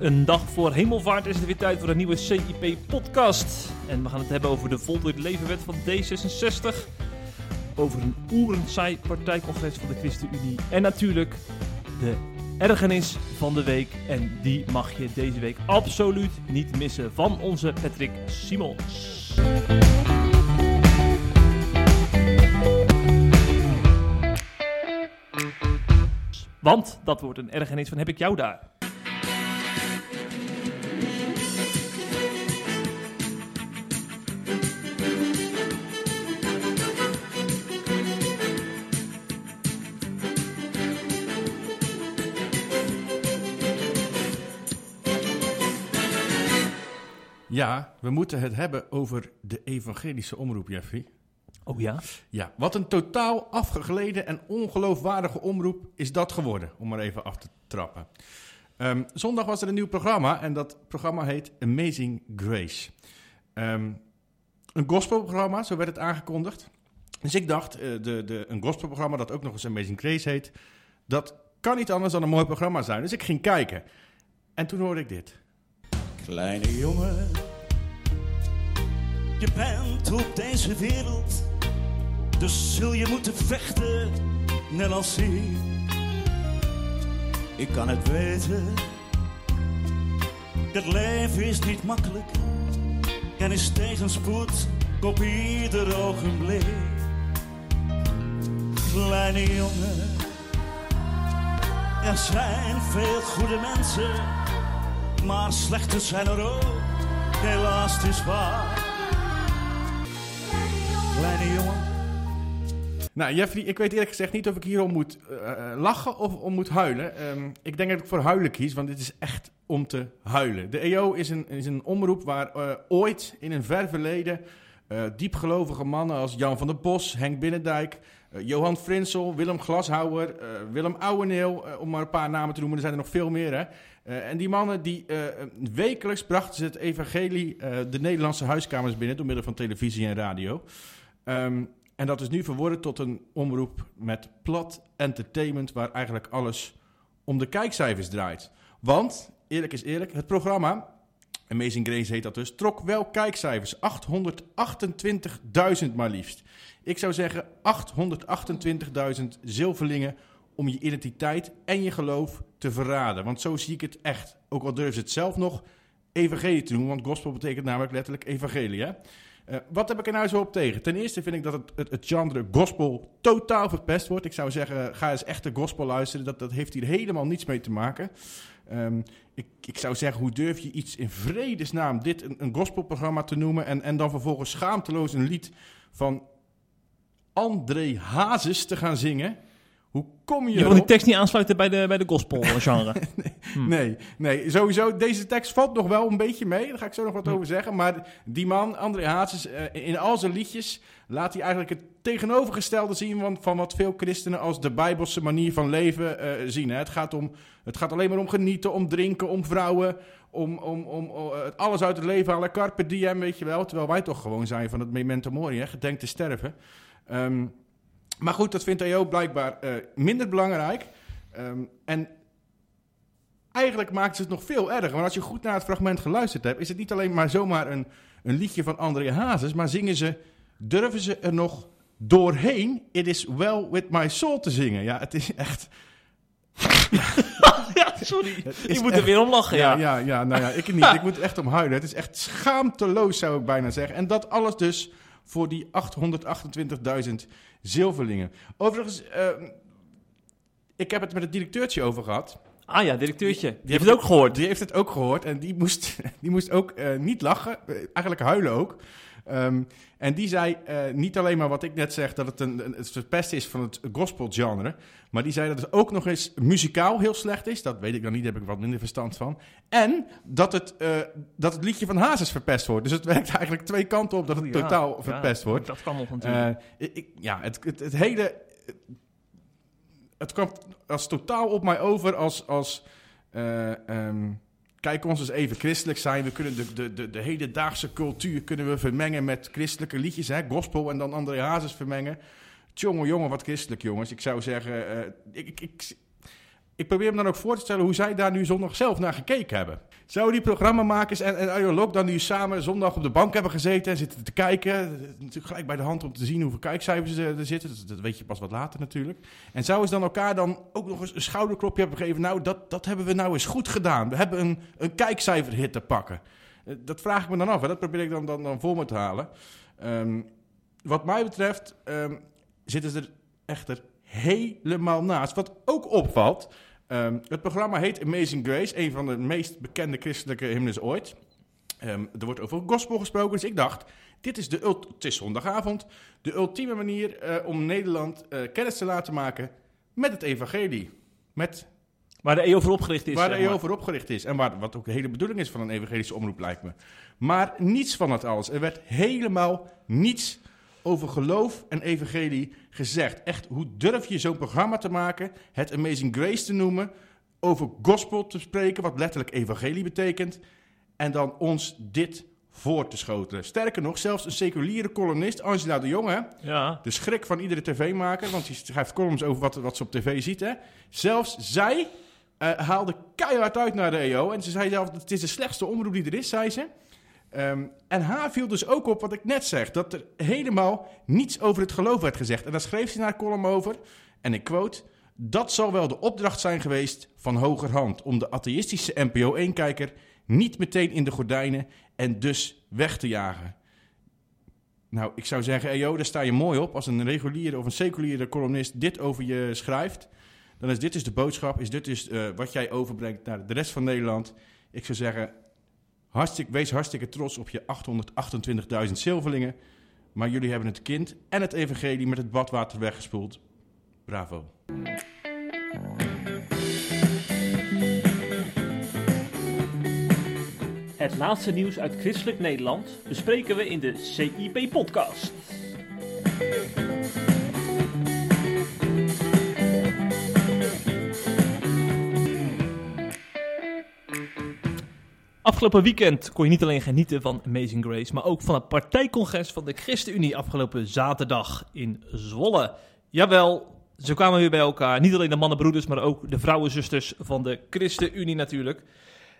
Een dag voor hemelvaart is het weer tijd voor een nieuwe CIP-podcast. En we gaan het hebben over de voltooid levenwet van D66. Over een oerensaai partijcongres van de ChristenUnie. En natuurlijk de ergernis van de week. En die mag je deze week absoluut niet missen van onze Patrick Simons. Want dat wordt een ergernis van heb ik jou daar. We moeten het hebben over de evangelische omroep, Jeffrey. Oh ja? Ja, wat een totaal afgegleden en ongeloofwaardige omroep is dat geworden, om maar even af te trappen. Ehm, zondag was er een nieuw programma en dat programma heet Amazing Grace. Ehm, een gospelprogramma, zo werd het aangekondigd. Dus ik dacht, eh, de, de, een gospelprogramma dat ook nog eens Amazing Grace heet, dat kan niet anders dan een mooi programma zijn. Dus ik ging kijken. En toen hoorde ik dit. Kleine jongen, je bent op deze wereld, dus zul je moeten vechten, net als ik. Ik kan het weten, het leven is niet makkelijk en is tegenspoed op ieder ogenblik. Kleine jongen, er zijn veel goede mensen maar slechte zijn er ook, helaas het is waar. Kleine jongen. Nou, Jeffrey, ik weet eerlijk gezegd niet of ik hierom moet uh, lachen of om moet huilen. Um, ik denk dat ik voor huilen kies, want dit is echt om te huilen. De EO is een, is een omroep waar uh, ooit in een ver verleden diepgelovige mannen als Jan van der Bos, Henk Binnendijk, Johan Frinsel, Willem Glashouwer, Willem Ouweneel, om maar een paar namen te noemen, er zijn er nog veel meer hè. En die mannen, die wekelijks brachten ze het evangelie de Nederlandse huiskamers binnen door middel van televisie en radio. Um, en dat is nu verworden tot een omroep met plat entertainment, waar eigenlijk alles om de kijkcijfers draait. Want, eerlijk is eerlijk, het programma, Amazing Grace heet dat dus, trok wel kijkcijfers. 828.000 maar liefst. Ik zou zeggen 828.000 zilverlingen om je identiteit en je geloof te verraden. Want zo zie ik het echt. Ook al durven ze het zelf nog evangelie te noemen, want gospel betekent namelijk letterlijk evangelie. Hè? Uh, wat heb ik er nou zo op tegen? Ten eerste vind ik dat het, het, het, genre gospel totaal verpest wordt. Ik zou zeggen, ga eens echte gospel luisteren. Dat, dat heeft hier helemaal niets mee te maken. Um, ik, ik, zou zeggen, hoe durf je iets in vredesnaam dit een, een gospelprogramma te noemen... En, en dan vervolgens schaamteloos een lied van André Hazes te gaan zingen... Hoe kom je Je wil die tekst niet aansluiten bij de, bij de gospel-genre. nee, hm. nee, nee, sowieso. Deze tekst valt nog wel een beetje mee. Daar ga ik zo nog wat hm. over zeggen. Maar die man, André Hazes, uh, in al zijn liedjes laat hij eigenlijk het tegenovergestelde zien van, van wat veel christenen als de bijbelse manier van leven uh, zien. Hè. Het, gaat om, het gaat alleen maar om genieten, om drinken, om vrouwen, om, om, om, om uh, alles uit het leven halen. Carpe diem, weet je wel. Terwijl wij toch gewoon zijn van het memento mori, hè, gedenk te sterven. Um, maar goed, dat vindt EO blijkbaar uh, minder belangrijk. Um, en eigenlijk maakt ze het nog veel erger. Want als je goed naar het fragment geluisterd hebt, is het niet alleen maar zomaar een, een liedje van André Hazes, maar zingen ze, durven ze er nog doorheen It is well with my soul te zingen. Ja, het is echt... ja, sorry. Je moet er weer om lachen, ja. Ja, ja, ja nou ja, ik niet. Ik moet er echt om huilen. Het is echt schaamteloos, zou ik bijna zeggen. En dat alles dus voor die 828.000 zilverlingen. Overigens, uh, ik heb het met het directeurtje over gehad. Ah ja, directeurtje. Die, die heeft het ook gehoord. Die heeft het ook gehoord en die moest, die moest ook uh, niet lachen, eigenlijk huilen ook. Um, en die zei uh, niet alleen maar wat ik net zeg, dat het, een, het verpest is van het gospelgenre. Maar die zei dat het ook nog eens muzikaal heel slecht is. Dat weet ik dan niet, daar heb ik wat minder verstand van. En dat het, uh, dat het liedje van Hazes verpest wordt. Dus het werkt eigenlijk twee kanten op dat het ja, totaal verpest ja, wordt. Dat kan nog natuurlijk. Uh, ik, ja, het, het, het hele... Het kwam als totaal op mij over als... als um, kijk ons eens even christelijk zijn. We kunnen de, de, de, de hedendaagse cultuur kunnen we vermengen met christelijke liedjes. Hè? Gospel en dan André Hazes vermengen. Tjonge jongen, wat christelijk jongens. Ik zou zeggen, uh, ik, ik, ik, ik probeer me dan ook voor te stellen hoe zij daar nu zondag zelf naar gekeken hebben. Zouden die programmamakers en, en Arjen Lok dan nu samen zondag op de bank hebben gezeten en zitten te kijken? Natuurlijk gelijk bij de hand om te zien hoeveel kijkcijfers er, er zitten. Dat, dat weet je pas wat later natuurlijk. En zouden ze dan elkaar dan ook nog eens een schouderklopje hebben gegeven? Nou, dat, dat hebben we nou eens goed gedaan. We hebben een, een kijkcijferhit te pakken. Eh, Dat vraag ik me dan af. Hè. Dat probeer ik dan, dan, dan voor me te halen. Ehm, wat mij betreft ehm, zitten ze er echter helemaal naast. Wat ook opvalt, ehm, het programma heet Amazing Grace, een van de meest bekende christelijke hymnes ooit. Ehm, er wordt over gospel gesproken, dus ik dacht, dit is de het is zondagavond, de ultieme manier eh, om Nederland eh, kennis te laten maken met het evangelie. Met Waar de EO voor opgericht is. waar de maar. EO voor opgericht is. En waar, wat ook de hele bedoeling is van een evangelische omroep, lijkt me. Maar niets van het alles. Er werd helemaal niets over geloof en evangelie gezegd. Echt, hoe durf je zo'n programma te maken, het Amazing Grace te noemen, over gospel te spreken, wat letterlijk evangelie betekent, en dan ons dit voor te schotelen. Sterker nog, zelfs een seculiere columnist, Angela de Jonge, Ja. de schrik van iedere tv-maker, want die schrijft columns over wat, wat ze op tv ziet. Hè. Zelfs zij eh, haalde keihard uit naar de EO. En ze zei zelf, het is de slechtste omroep die er is, zei ze. Ehm, en haar viel dus ook op wat ik net zeg, dat er helemaal niets over het geloof werd gezegd. En daar schreef ze in haar column over, en ik quote... Dat zal wel de opdracht zijn geweest van hogerhand om de atheïstische NPO 1-kijker niet meteen in de gordijnen en dus weg te jagen. Nou, ik zou zeggen, EO, daar sta je mooi op. Als een reguliere of een seculiere columnist dit over je schrijft, dan is dit dus de boodschap, is dit dus eh, wat jij overbrengt naar de rest van Nederland. Ik zou zeggen, wees hartstikke trots op je 828.000 zilverlingen. Maar jullie hebben het kind en het evangelie met het badwater weggespoeld. Bravo. Het laatste nieuws uit christelijk Nederland bespreken we in de CIP-podcast. Afgelopen weekend kon je niet alleen genieten van Amazing Grace, maar ook van het partijcongres van de ChristenUnie afgelopen zaterdag in Zwolle. Jawel, ze kwamen weer bij elkaar. Niet alleen de mannenbroeders, maar ook de vrouwenzusters van de ChristenUnie natuurlijk.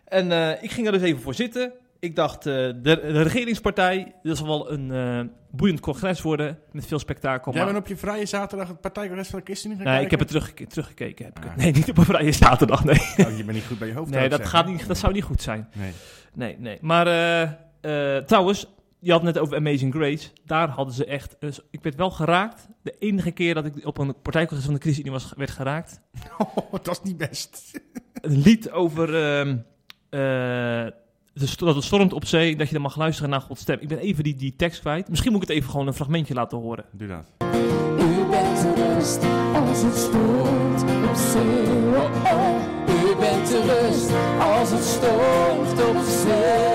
En eh, ik ging er dus even voor zitten. Ik dacht, eh, de, de regeringspartij, dat zal wel een eh, boeiend congres worden met veel spektakel. Jij maar- bent op je vrije zaterdag het partijcongres van de ChristenUnie gaan Nee, ik heb het teruggekeken. Heb ik het. Ah. Nee, niet op een vrije zaterdag. Nee, Oh, je bent niet goed bij je hoofd. nee dat, zeggen. gaat niet, dat zou niet goed zijn. Nee. Nee, nee. Maar eh, trouwens, je had het net over Amazing Grace. Daar hadden ze echt... ik werd wel geraakt. De enige keer dat ik op een partijcongres van de ChristenUnie was, werd geraakt. Oh, dat is niet best. Een lied over... dat het stormt op zee, dat je dan mag luisteren naar Gods stem. Ik ben even die, die tekst kwijt. Misschien moet ik het even gewoon een fragmentje laten horen. Doe dat. U bent de rust als het stormt op zee. Oh, oh. U bent de rust als het stormt op zee.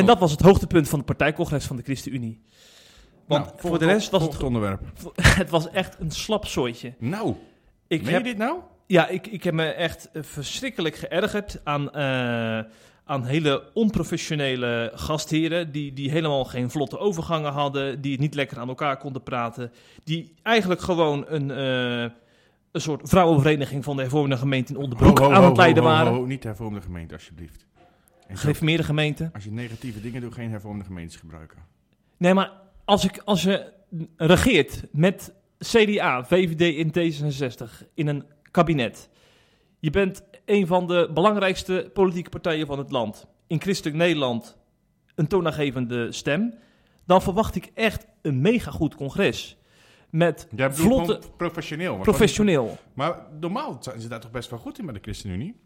En dat was het hoogtepunt van het partijcongres van de ChristenUnie. Want Nou, voor de rest was het, onderwerp. het was echt een slap zooitje. Nou, Ik meen heb, je dit nou? Ja, ik, ik heb me echt eh, verschrikkelijk geërgerd aan, eh, aan hele onprofessionele gastheren. Die, die helemaal geen vlotte overgangen hadden. Die het niet lekker aan elkaar konden praten. Die eigenlijk gewoon een, eh, een soort vrouwenvereniging van de hervormde gemeente in Onderbroek Ho, ho, aan het leiden waren. Niet de hervormde gemeente, alsjeblieft. Gereformeerde gemeente. als je negatieve dingen doet, geen hervormde gemeentes gebruiken. Nee, maar als, ik, als je regeert met CDA, VVD en D66 in een kabinet. Je bent een van de belangrijkste politieke partijen van het land. In christelijk Nederland een toonaangevende stem. Dan verwacht ik echt een mega goed congres. Met vlotte, professioneel. professioneel. Maar normaal zijn ze daar toch best wel goed in bij de ChristenUnie?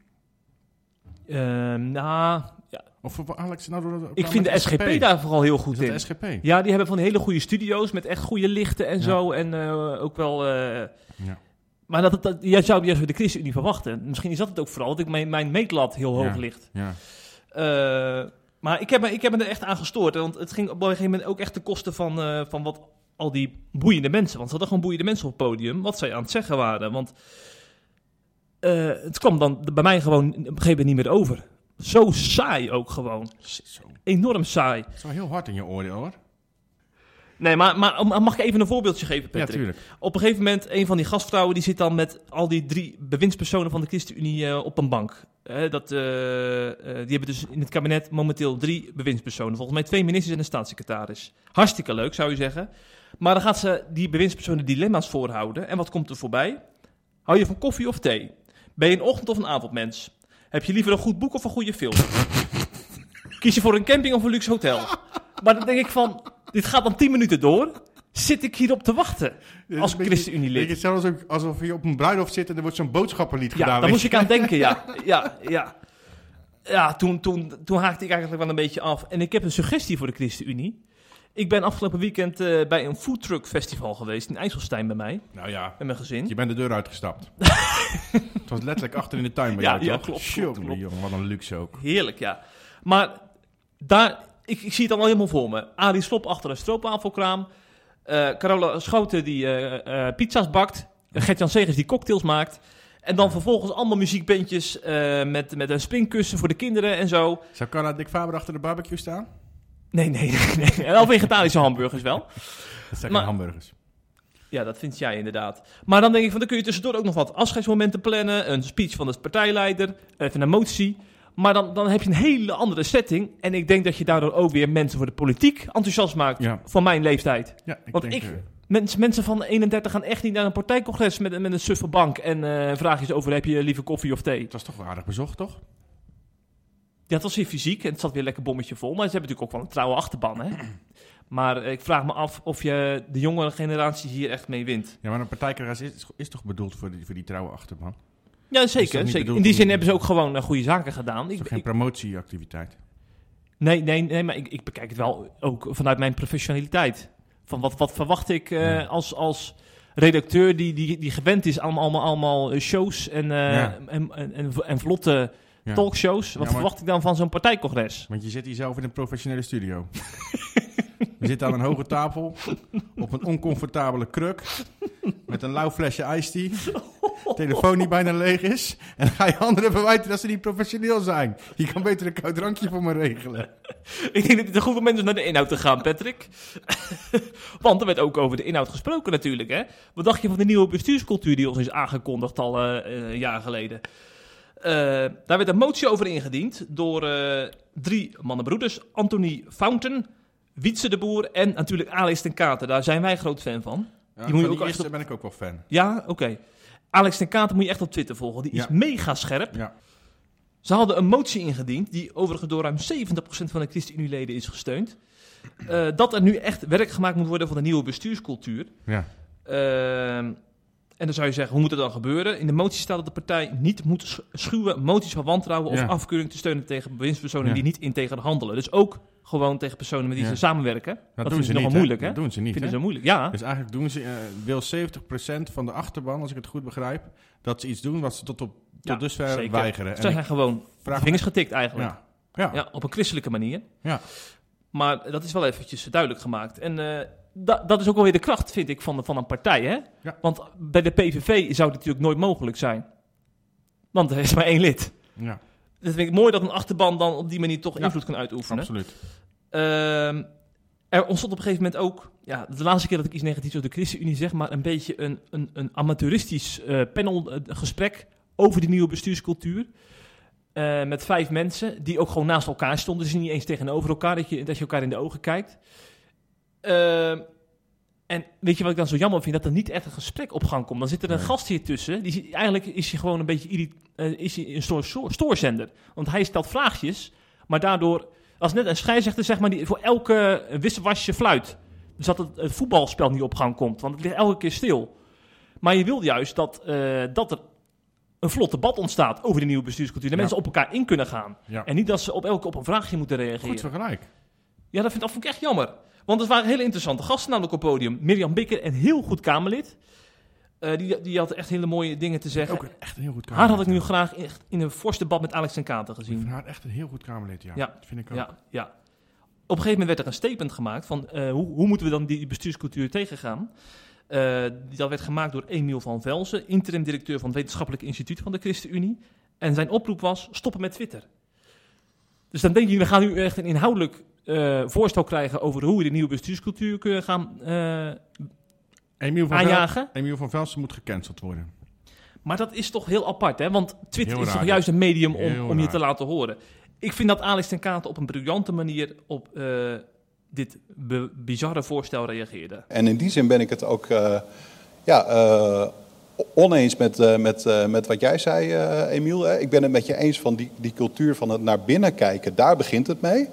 Ehm, nou, ja, Of Alex nou ik vind de SGP daar vooral heel goed in. de SGP? Ja, die hebben van hele goede studio's met echt goede lichten en Ja. zo. En eh, ook wel... eh, Ja. Maar dat, dat, jij zou juist bij de ChristenUnie verwachten. Misschien is dat het ook vooral, dat ik mijn, mijn meetlat heel hoog ligt. Ja. Eh, maar ik heb, me, ik heb me er echt aan gestoord. Want het ging op een gegeven moment ook echt ten koste van, van wat al die boeiende mensen. Want ze hadden gewoon boeiende mensen op het podium. Wat zij aan het zeggen waren. Want eh, het kwam dan bij mij gewoon op een gegeven moment niet meer over. Zo saai ook gewoon. Zo. Enorm saai. Het is wel heel hard in je oordeel hoor. Nee, maar, maar mag ik even een voorbeeldje geven, Ja, Patrick? tuurlijk. Op een gegeven moment, een van die gastvrouwen die zit dan met al die drie bewindspersonen van de ChristenUnie eh, op een bank. Dat, eh, die hebben dus in het kabinet momenteel drie bewindspersonen. Volgens mij twee ministers en een staatssecretaris. Hartstikke leuk, zou je zeggen. Maar dan gaat ze die bewindspersonen dilemma's voorhouden. En wat komt er voorbij? Hou je van koffie of thee? Ben je een ochtend- of een avondmens? Heb je liever een goed boek of een goede film? Kies je voor een camping of een luxe hotel? Maar dan denk ik van, dit gaat dan 10 minuten door. Zit ik hierop te wachten als ChristenUnie-lid? Je, zelfs ook alsof je op een bruiloft zit en er wordt zo'n boodschappenlied Ja, gedaan. daar weet moest je. ik aan denken, ja. Ja, ja. Ja, toen, toen, toen haakte ik eigenlijk wel een beetje af. En ik heb een suggestie voor de ChristenUnie. Ik ben afgelopen weekend eh, bij een foodtruck festival geweest in IJsselstein bij mij, Nou ja, met mijn gezin. je bent de deur uitgestapt. het was letterlijk achter in de tuin bij Ja, jou, ja, toch? klopt, klopt, klopt. jongen, wat een luxe ook. Heerlijk, ja. Maar daar, ik, ik zie het dan al helemaal voor me. Arie Slop achter een stroopwafelkraam. Eh Carola Schouten die eh, pizza's bakt. Gert-Jan Segers die cocktails maakt. En dan vervolgens allemaal muziekbandjes met, met een springkussen voor de kinderen en zo. Zou Carla Dick Faber achter de barbecue staan? Nee, nee, nee. nee. Vegetarische hamburgers wel. Dat zijn Maar- geen hamburgers. Ja, dat vind jij inderdaad. Maar dan denk ik van, dan kun je tussendoor ook nog wat afscheidsmomenten plannen. Een speech van de partijleider, even een motie. Maar dan, dan heb je een hele andere setting. En ik denk dat je daardoor ook weer mensen voor de politiek enthousiast maakt. Ja. Van mijn leeftijd. Ja, ik Want denk... ik- eh, Mensen, mensen van 31 gaan echt niet naar een partijcongres met, met een suffe bank. En eh vraag je ze over, heb je liever koffie of thee? het was toch wel aardig bezocht, toch? Ja, het was weer fysiek en het zat weer lekker bommetje vol. Maar ze hebben natuurlijk ook wel een trouwe achterban, hè. Maar eh, ik vraag me af of je de jongere generatie hier echt mee wint. Ja, maar een partijcongres is, is toch bedoeld voor die, voor die trouwe achterban? Ja, dat zeker. zeker. In die zin hebben ze ook gewoon eh, goede zaken gedaan. Ik, geen ik- promotieactiviteit? nee, nee, nee, maar ik, ik bekijk het wel ook vanuit mijn professionaliteit. Van wat, wat verwacht ik eh, Ja. als, als redacteur die, die, die gewend is aan allemaal, allemaal shows en, Ja. en, en, en, en vlotte Ja. talkshows. Wat Ja, verwacht ik dan van zo'n partijcongres? Want je zit hier zelf in een professionele studio. je zit aan een hoge tafel, op een oncomfortabele kruk, met een lauw flesje iced tea, telefoon die bijna leeg is, en dan ga je anderen verwijten dat ze niet professioneel zijn. Je kan beter een koud drankje voor me regelen. Ik denk dat het een goed moment is naar de inhoud te gaan, Patrick. Want er werd ook over de inhoud gesproken natuurlijk. Hè? Wat dacht je van de nieuwe bestuurscultuur die ons is aangekondigd al eh, een jaar geleden? Eh, daar werd een motie over ingediend door eh, drie mannenbroeders. Anthony Fountain, Wietse de Boer en natuurlijk Alex ten Katen. Daar zijn wij groot fan van. Ja, Die moet je ook echt eerste op- ben ik ook wel fan. Ja, oké. Alex ten Katen moet je echt op Twitter volgen. Die is mega scherp. Ja. Ze hadden een motie ingediend, die overigens door ruim 70% van de ChristenUnie-leden is gesteund. eh, dat er nu echt werk gemaakt moet worden van de nieuwe bestuurscultuur. Ja. Ehm, en dan zou je zeggen, hoe moet het dan gebeuren? In de motie staat dat de partij niet moet sch- schuwen moties van wantrouwen of Ja. afkeuring te steunen tegen bewindspersonen Ja. die niet integer handelen. Dus ook gewoon tegen personen met wie Ja. ze samenwerken. Dat, Dat, doen ze niet, nogal moeilijk, hè? Dat doen ze niet, vinden ze moeilijk, ja. Dus eigenlijk doen ze, eh, wil 70% van de achterban, als ik het goed begrijp, dat ze iets doen wat ze tot, op, tot dusver zeker. weigeren. Ze zijn gewoon vingers getikt eigenlijk. ja. Ja. Ja, op een christelijke manier. Ja. Maar dat is wel eventjes duidelijk gemaakt. En eh, da- dat is ook wel weer de kracht, vind ik, van, van een partij. Hè? Ja. Want bij de PVV zou dit natuurlijk nooit mogelijk zijn. Want er is maar één lid. ja, Dat vind ik mooi dat een achterban dan op die manier toch Ja, invloed kan uitoefenen. absoluut. Ehm, er ontstond op een gegeven moment ook, ja, de laatste keer dat ik iets negatiefs over de ChristenUnie zeg, maar een beetje een, een, een amateuristisch eh panelgesprek over die nieuwe bestuurscultuur. Eh, met vijf mensen die ook gewoon naast elkaar stonden. Dus niet eens tegenover elkaar, dat je, dat je elkaar in de ogen kijkt. Ehm, en weet je wat ik dan zo jammer vind? Dat er niet echt een gesprek op gang komt. Dan zit er een Nee. gast hier tussen. Die, eigenlijk is hij gewoon een beetje eh, is hij een stoor, stoor- stoorzender. Want hij stelt vraagjes, maar daardoor... Als net een scheidsrechter, zeg maar, die voor elke wisselwasje fluit. Dus dat het, het voetbalspel niet op gang komt. Want het ligt elke keer stil. Maar je wil juist dat, eh, dat er een vlot debat ontstaat over de nieuwe bestuurscultuur. Dat Ja. mensen op elkaar in kunnen gaan. Ja. En niet dat ze op elke op een vraagje moeten reageren. Goed vergelijk. Ja, dat vind, dat vond ik echt jammer. Want het waren hele interessante gasten namelijk op het podium. Mirjam Bikker, een heel goed Kamerlid. Eh, die, die had echt hele mooie dingen te zeggen. Ook een, echt een heel goed haar had Kamerlid. ik nu graag echt in een fors debat met Alex ten Katen Ik gezien. vind haar echt een heel goed Kamerlid, ja. Ja. Dat vind ik ook. Ja, ja. Op een gegeven moment werd er een statement gemaakt van eh, hoe, hoe moeten we dan die bestuurscultuur tegengaan. Eh, dat werd gemaakt door Emiel van Velzen, interim directeur van het Wetenschappelijk Instituut van de ChristenUnie. En zijn oproep was stoppen met Twitter. Dus dan denk je, we gaan nu echt een inhoudelijk eh, voorstel krijgen over hoe we de nieuwe bestuurscultuur kunnen gaan eh, Emiel van, Vel, aanjagen. Emiel van Velsen moet gecanceld worden. Maar dat is toch heel apart, hè? Want Twitter Heel is toch juist een medium om, om je te laten horen. Ik vind dat Alex ten Katen op een briljante manier op eh, dit bizarre voorstel reageerde. En in die zin ben ik het ook eh, ja, eh, oneens met, eh, met, eh, met wat jij zei, eh, Emiel. hè. Ik ben het met je eens van die, die cultuur van het naar binnen kijken. Daar begint het mee.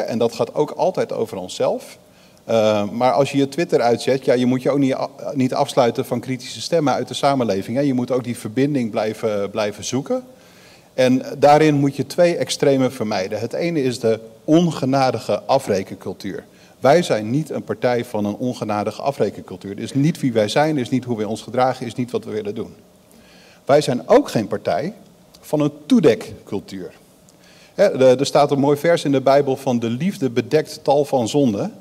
En dat gaat ook altijd over onszelf. Eh, maar als je je Twitter uitzet, ja, je moet je ook niet, niet afsluiten van kritische stemmen uit de samenleving. Hè. Je moet ook die verbinding blijven, blijven zoeken. En daarin moet je twee extremen vermijden. Het ene is de ongenadige afrekencultuur. Wij zijn niet een partij van een ongenadige afrekencultuur. Het is niet wie wij zijn, is niet hoe wij ons gedragen, is niet wat we willen doen. Wij zijn ook geen partij van een toedekcultuur. Er staat een mooi vers in de Bijbel van de liefde bedekt tal van zonden.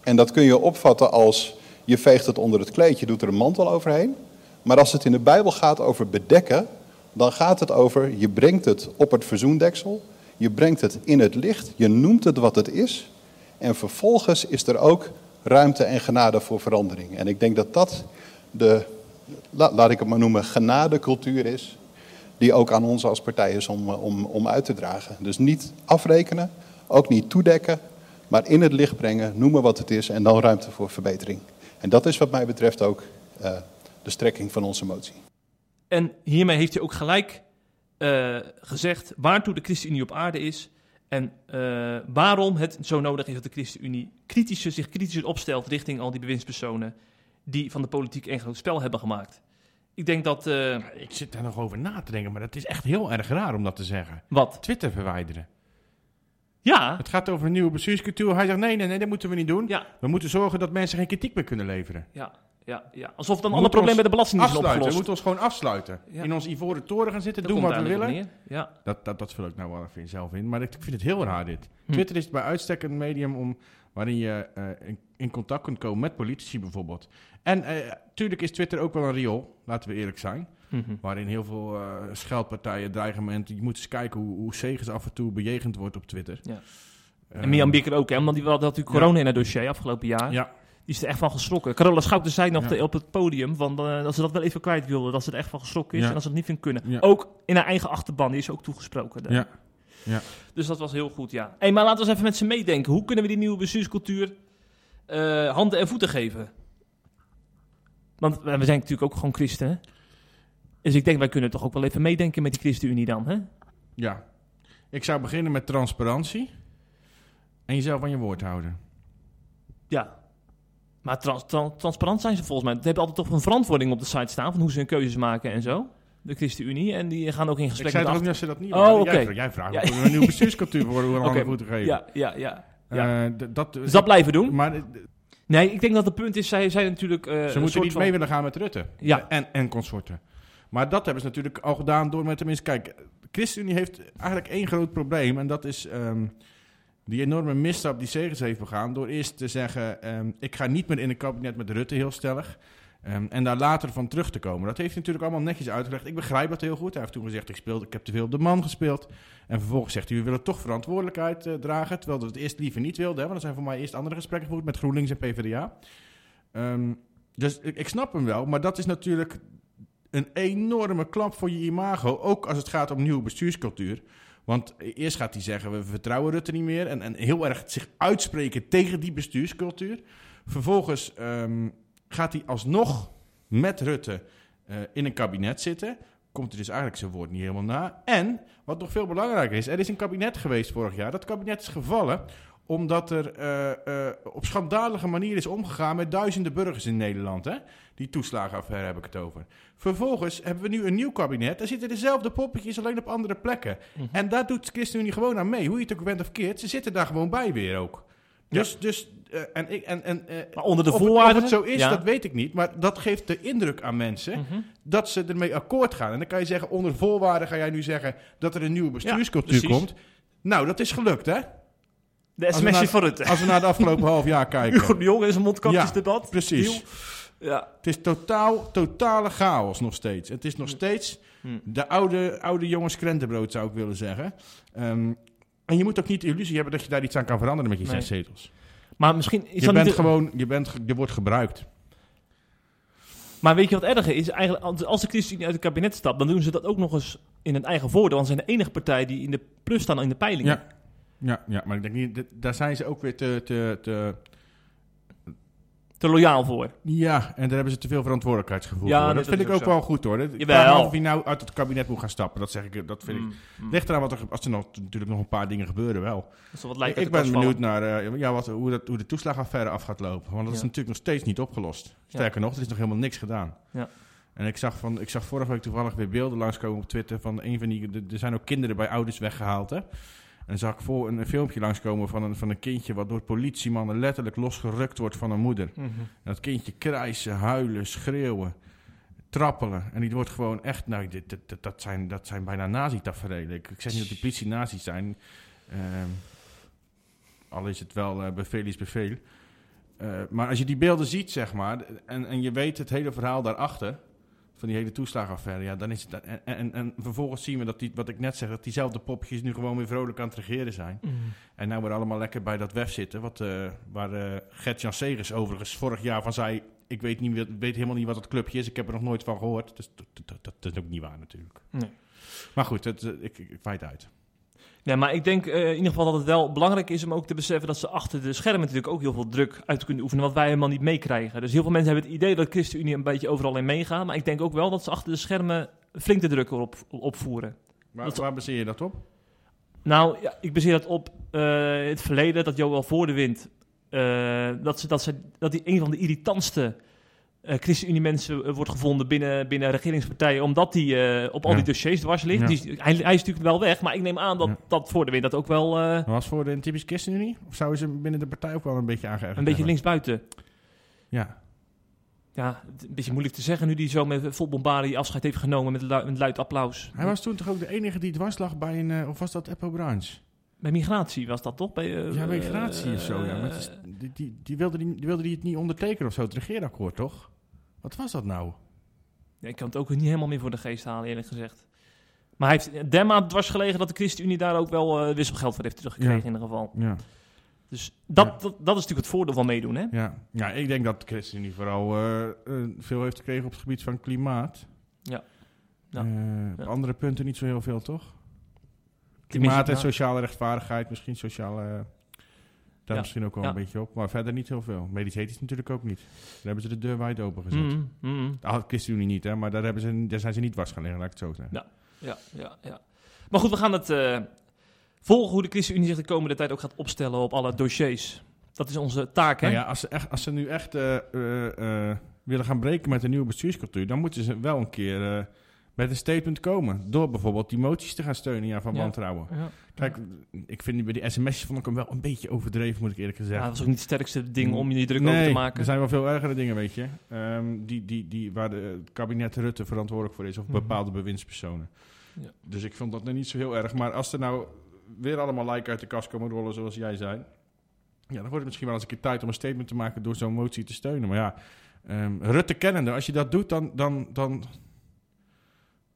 En dat kun je opvatten als je veegt het onder het kleedje, doet er een mantel overheen. Maar als het in de Bijbel gaat over bedekken, dan gaat het over je brengt het op het verzoendeksel, je brengt het in het licht, je noemt het wat het is. En vervolgens is er ook ruimte en genade voor verandering. En ik denk dat dat de, la- laat ik het maar noemen, genadecultuur is. Die ook aan ons als partij is om, eh, om, om uit te dragen. Dus niet afrekenen, ook niet toedekken, maar in het licht brengen, noemen wat het is en dan ruimte voor verbetering. En dat is wat mij betreft ook eh, de strekking van onze motie. En hiermee heeft hij ook gelijk eh, gezegd waartoe de ChristenUnie op aarde is. En waarom het zo nodig is dat de ChristenUnie kritischer, zich kritischer opstelt richting al die bewindspersonen die van de politiek een groot spel hebben gemaakt. Ik denk dat. eh, Ik zit daar nog over na te denken, maar dat is echt heel erg raar om dat te zeggen. wat? Twitter verwijderen. Ja, Het gaat over een nieuwe bestuurscultuur. Hij zegt, nee, nee, nee, dat moeten we niet doen. ja, We moeten zorgen dat mensen geen kritiek meer kunnen leveren. ja, ja, ja. Alsof dan alle problemen met de belasting zijn Afsluiten. We opgelost. moeten ons gewoon afsluiten. Ja. In ons ivoren toren gaan zitten, doen wat we willen. Ja. Dat, dat, dat vul ik nou wel even zelf in. Maar ik, ik vind het heel raar dit. Hm. Twitter is bij uitstek een medium om, waarin je eh, in, in contact kunt komen met politici bijvoorbeeld. En eh tuurlijk is Twitter ook wel een riool, laten we eerlijk zijn. Mhm. Waarin heel veel eh, scheldpartijen, dreigementen. Je moet eens kijken hoe, hoe Segers af en toe bejegend wordt op Twitter. Ja. En Mian Bikker ook, hè? Want die had natuurlijk corona in haar dossier afgelopen jaar. Ja, Die is er echt van geschrokken. Carola Schouten zei nog Ja. op het podium van, eh, dat ze dat wel even kwijt wilde. Dat ze er echt van geschrokken is Ja. en dat ze het niet vindt kunnen. Ja. Ook in haar eigen achterban, die is ook toegesproken. daar. ja. Dus dat was heel goed, ja. Hey, maar laten we eens even met ze meedenken. Hoe kunnen we die nieuwe bestuurscultuur eh, handen en voeten geven? Want we zijn natuurlijk ook gewoon christen. Dus ik denk, wij kunnen toch ook wel even meedenken met die ChristenUnie dan, hè? ja. Ik zou beginnen met transparantie. En jezelf aan je woord houden. Ja. Maar trans- tran- transparant zijn ze volgens mij. Ze hebben altijd toch een verantwoording op de site staan van hoe ze hun keuzes maken en zo. De ChristenUnie. En die gaan ook in Ik gesprek zei met ook niet ze dat niet Oh. Jij, jij vraagt Ja. een nieuwe bestuurscultuur voor hoe we handen moeten geven. Ja, ja, ja. ja. Eh, dat, dus dat blijven doen. Maar eh, Nee, ik denk dat het punt is, zij zijn natuurlijk... eh, ze moeten soort niet van- mee willen gaan met Rutte. Ja. En, en consorten. Maar dat hebben ze natuurlijk al gedaan door met tenminste... Kijk, de ChristenUnie heeft eigenlijk één groot probleem. En dat is ehm, die enorme misstap die Segers heeft begaan. Door eerst te zeggen, ehm, ik ga niet meer in een kabinet met Rutte heel stellig. Ehm, en daar later van terug te komen. Dat heeft hij natuurlijk allemaal netjes uitgelegd. Ik begrijp dat heel goed. Hij heeft toen gezegd, ik, speelde, ik heb te veel op de man gespeeld. En vervolgens zegt hij, we willen toch verantwoordelijkheid eh, dragen. Terwijl we het eerst liever niet wilden. Hè, want er zijn voor mij eerst andere gesprekken gevoerd met GroenLinks en PvdA. Ehm, dus ik, ik snap hem wel. Maar dat is natuurlijk een enorme klap voor je imago. Ook als het gaat om nieuwe bestuurscultuur. Want eerst gaat hij zeggen, we vertrouwen Rutte niet meer. En, en heel erg zich uitspreken tegen die bestuurscultuur. Vervolgens ehm, gaat hij alsnog met Rutte eh, in een kabinet zitten. Komt hij dus eigenlijk zijn woord niet helemaal na. En, wat nog veel belangrijker is, er is een kabinet geweest vorig jaar. Dat kabinet is gevallen omdat er eh, eh, op schandalige manier is omgegaan met duizenden burgers in Nederland. Hè? Die toeslagenaffaire heb ik het over. Vervolgens hebben we nu een nieuw kabinet. Daar zitten dezelfde poppetjes, alleen op andere plekken. Mhm. En daar doet ChristenUnie gewoon aan mee. Hoe je het ook bent of keert, ze zitten daar gewoon bij weer ook. Dus, dus eh, en ik, en, en, eh, Maar onder de het- voorwaarden? Of het zo is, Ja. dat weet ik niet. Maar dat geeft de indruk aan mensen Mhm. dat ze ermee akkoord gaan. En dan kan je zeggen, onder voorwaarden ga jij nu zeggen dat er een nieuwe bestuurscultuur precies. komt. Nou, dat is gelukt, hè? De sms'je van Rutte. Als we naar de afgelopen half jaar kijken. Hugo de Jong in zijn mondkapjesdebat. Precies. Deal. Ja. Het is totaal, totale chaos nog steeds. Het is nog steeds Hm. de oude, oude jongens krentenbrood, zou ik willen zeggen. Ehm, en je moet ook niet de illusie hebben dat je daar iets aan kan veranderen met je Nee. zes zetels. Maar misschien is Je bent niet... gewoon, je, bent, je wordt gebruikt. Maar weet je wat erger is? Eigenlijk, als- de ChristenUnie uit het kabinet stapt, dan doen ze dat ook nog eens in een eigen voordeel. Want ze zijn de enige partij die in de plus staan in de peilingen. Ja. Ja, ja, maar ik denk niet, daar zijn ze ook weer te, te, te... Te loyaal voor. Ja, en daar hebben ze te veel verantwoordelijkheidsgevoel Ja, voor. dat Dat, vind ik ook wel goed hoor. Ik vraag me af of hij nou uit het kabinet moet gaan stappen. Dat zeg ik, dat vind ik... Mm, mm. Ligt eraan wat er, als er nog, natuurlijk nog een paar dingen gebeuren wel. Wat lijkt ik de ben benieuwd naar eh, ja, wat, hoe, dat, hoe de toeslagaffaire af gaat lopen. Want dat is natuurlijk nog steeds niet opgelost. Sterker nog, er is nog helemaal niks gedaan. Ja. En ik zag, van, ik zag vorige week toevallig weer beelden langskomen op Twitter van een van die... Er zijn ook kinderen bij ouders weggehaald, hè. En zag ik voor een, een filmpje langskomen van een, van een kindje... wat door politiemannen letterlijk losgerukt wordt van een moeder. Mhm. Dat kindje krijsen, huilen, schreeuwen, trappelen. En die wordt gewoon echt... Nou, dit, dat, zijn, dat zijn bijna nazi-tafereelen. Ik, ik zeg niet dat die politie nazi's zijn. Ehm, al is het wel eh bevel is bevel. Eh, maar als je die beelden ziet, zeg maar... En, en je weet het hele verhaal daarachter... van die hele toeslagaffaire... Ja, dan is het... En, en, en vervolgens zien we dat die, wat ik net zeg... dat diezelfde popjes nu gewoon weer vrolijk aan het regeren zijn. Mhm. En nou weer allemaal lekker bij dat WEF zitten. Wat, eh, waar eh Gert-Jan Segers overigens vorig jaar van zei... Ik weet, niet, weet helemaal niet wat dat clubje is. Ik heb er nog nooit van gehoord. Dus dat, dat, dat, dat is ook niet waar natuurlijk. Nee. Maar goed, het, eh, ik, ik, uit. Ja, maar ik denk eh, in ieder geval dat het wel belangrijk is om ook te beseffen dat ze achter de schermen natuurlijk ook heel veel druk uit kunnen oefenen, wat wij helemaal niet meekrijgen. Dus heel veel mensen hebben het idee dat ChristenUnie een beetje overal in meegaat, maar ik denk ook wel dat ze achter de schermen flink de druk erop opvoeren. Waar, Dat- waar baseer je dat op? Nou, ja, ik baseer dat op eh, het verleden, dat Joël voor de wind, eh, dat, ze, dat, ze, dat die een van de irritantste eh ChristenUnie-mensen eh, wordt gevonden binnen, binnen regeringspartijen, omdat hij eh, op al Ja. die dossiers dwars ligt. Ja. Die, hij, hij is natuurlijk wel weg, maar ik neem aan dat, Ja. dat voor de wind dat ook wel Was voor de typisch ChristenUnie? Of zouden ze binnen de partij ook wel een beetje aangeërgerd een beetje linksbuiten. Ja. Ja, een beetje moeilijk te zeggen nu hij zo met vol bombardie afscheid heeft genomen met, lu- met luid applaus. Hij was toen toch ook de enige die dwars lag bij een... of was dat Apple Branch? Bij migratie was dat toch? Bij, ja, migratie of zo. Ja. Maar het is- die, die, die, wilde die, die wilde die het niet ondertekenen of zo, het regeerakkoord, toch? Wat was dat nou? Ja, ik kan het ook niet helemaal meer voor de geest halen, eerlijk gezegd. Maar hij heeft dwars gelegen dat de ChristenUnie daar ook wel eh, wisselgeld voor heeft teruggekregen Ja. in ieder geval. Ja. Dus dat, Ja. dat, dat is natuurlijk het voordeel van meedoen, hè? Ja, ja ik denk dat de ChristenUnie vooral eh, eh, veel heeft gekregen op het gebied van klimaat. Ja. Op andere punten niet zo heel veel, toch? Klimaat en ja. sociale rechtvaardigheid, misschien sociale... daar Ja. misschien ook wel Ja. een beetje op. Maar verder niet heel veel. Medisch ethisch natuurlijk ook niet. Daar hebben ze de deur wijd open gezet. Mhm. Dat had ChristenUnie niet, hè. Maar daar, hebben ze, daar zijn ze niet dwars gaan liggen, laat ik het zo zeggen. Ja, ja, ja. Maar goed, we gaan het eh, volgen hoe de ChristenUnie zich de komende tijd ook gaat opstellen op alle dossiers. Dat is onze taak, hè? Nou ja, als ze, echt, als ze nu echt eh, eh, willen gaan breken met een nieuwe bestuurscultuur... dan moeten ze wel een keer met een statement komen. Door bijvoorbeeld die moties te gaan steunen ja, van Ja. wantrouwen. Ja. Kijk, ik vind die- bij die sms'jes vond ik hem wel een beetje overdreven, moet ik eerlijk Ja, gezegd. dat was ook niet het sterkste ding om je druk nee, over te maken. er zijn wel veel ergere dingen, weet je. Ehm, die, die, die, waar de, het kabinet Rutte verantwoordelijk voor is, of Mhm. bepaalde bewindspersonen. Ja. Dus ik vond dat nou niet zo heel erg. Maar als er nou weer allemaal lijken uit de kast komen rollen, zoals jij zei... Ja, dan wordt het misschien wel eens een keer tijd om een statement te maken door zo'n motie te steunen. Maar ja, ehm, Rutte kennende, als je dat doet, dan, dan, dan,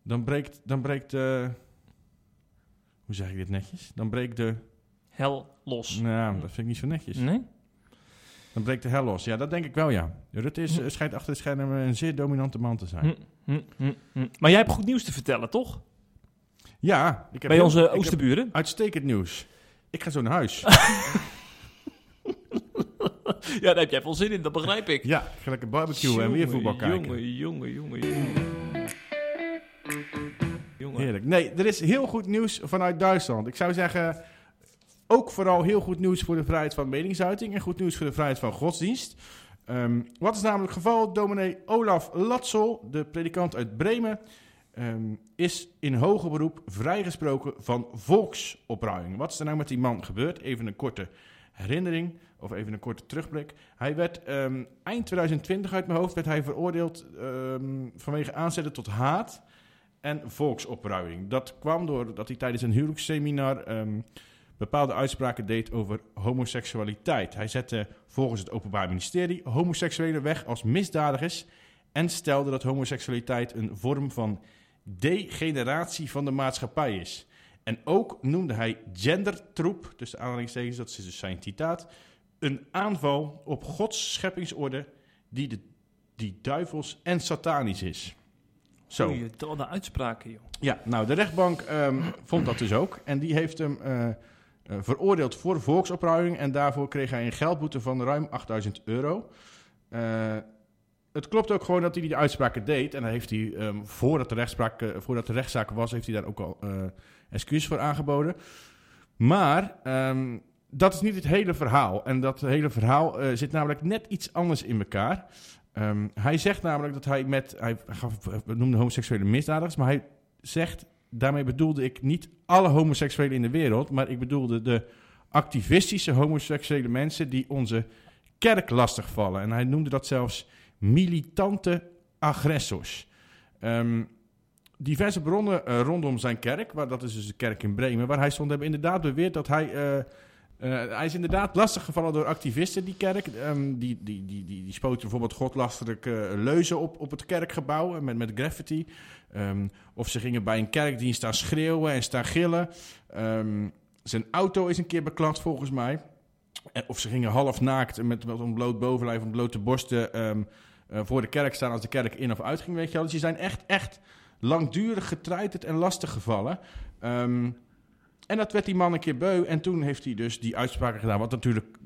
dan breekt... Dan breekt eh, hoe zeg ik dit netjes? Dan breekt de... Hel los. Nou, dat vind ik niet zo netjes. Nee? Dan breekt de hel los. Ja, dat denk ik wel, ja. Rutte is, Hm. eh, schijnt achter de schermen een zeer dominante man te zijn. Hm, hm. Maar jij hebt goed nieuws te vertellen, toch? Ja, ik heb Bij onze oosterburen? uitstekend nieuws. Ik ga zo naar huis. Ja, daar heb jij veel zin in, dat begrijp ik. ja, ga lekker barbecuen en weer voetbal kijken. Jongen, jongen, jongen, jongen. Nee, er is heel goed nieuws vanuit Duitsland. Ik zou zeggen, ook vooral heel goed nieuws voor de vrijheid van meningsuiting en goed nieuws voor de vrijheid van godsdienst. Ehm, wat is namelijk het geval? Dominee Olaf Latsel, de predikant uit Bremen, ehm, is in hoger beroep vrijgesproken van volksopruiming. Wat is er nou met die man gebeurd? Even een korte herinnering, of even een korte terugblik. Hij werd ehm, eind 2020 uit mijn hoofd werd hij veroordeeld vanwege aanzetten tot haat en volksopruiing. Dat kwam doordat hij tijdens een huwelijksseminar ehm, bepaalde uitspraken deed over homoseksualiteit. Hij zette volgens het Openbaar Ministerie homoseksuelen weg als misdadigers en stelde dat homoseksualiteit een vorm van degeneratie van de maatschappij is. En ook noemde hij gendertroep, tussen aanhalingstekens, dat is dus zijn citaat, een aanval op Gods scheppingsorde die, de, die duivels en satanisch is. Zo. Wat een uitspraken, joh. Ja, nou, de rechtbank ehm, vond dat dus ook. En die heeft hem eh, eh, veroordeeld voor volksopruiming. En daarvoor kreeg hij een geldboete van ruim 8000 euro. Eh, het klopt ook gewoon dat hij die uitspraken deed. En daar heeft hij, ehm, voordat, de rechtspraak, voordat de rechtszaak was, heeft hij daar ook al excuses voor aangeboden. Maar ehm, dat is niet het hele verhaal. En dat hele verhaal zit namelijk net iets anders in elkaar. Ehm, hij zegt namelijk dat hij met, hij noemde homoseksuele misdadigers, maar hij zegt, daarmee bedoelde ik niet alle homoseksuelen in de wereld, maar ik bedoelde de activistische homoseksuele mensen die onze kerk lastigvallen. En hij noemde dat zelfs militante agressors. Ehm, diverse bronnen eh, rondom zijn kerk, waar, dat is dus de kerk in Bremen, waar hij stond, hebben inderdaad beweerd dat hij... eh, eh, hij is inderdaad lastiggevallen door activisten, die kerk. Ehm, die, die, die, die, die spoten bijvoorbeeld godlastelijke leuzen op, op het kerkgebouw eh, met, met graffiti. Ehm, of ze gingen bij een kerkdienst staan schreeuwen en staan gillen. Ehm, zijn auto is een keer beklad volgens mij. Of ze gingen half naakt met, met een bloot bovenlijf en blote borsten ehm, eh, voor de kerk staan als de kerk in of uit ging. Weet je wel. Dus die zijn echt, echt langdurig getreiterd en lastig gevallen. Ehm, en dat werd die man een keer beu. En toen heeft hij dus die uitspraken gedaan. Wat natuurlijk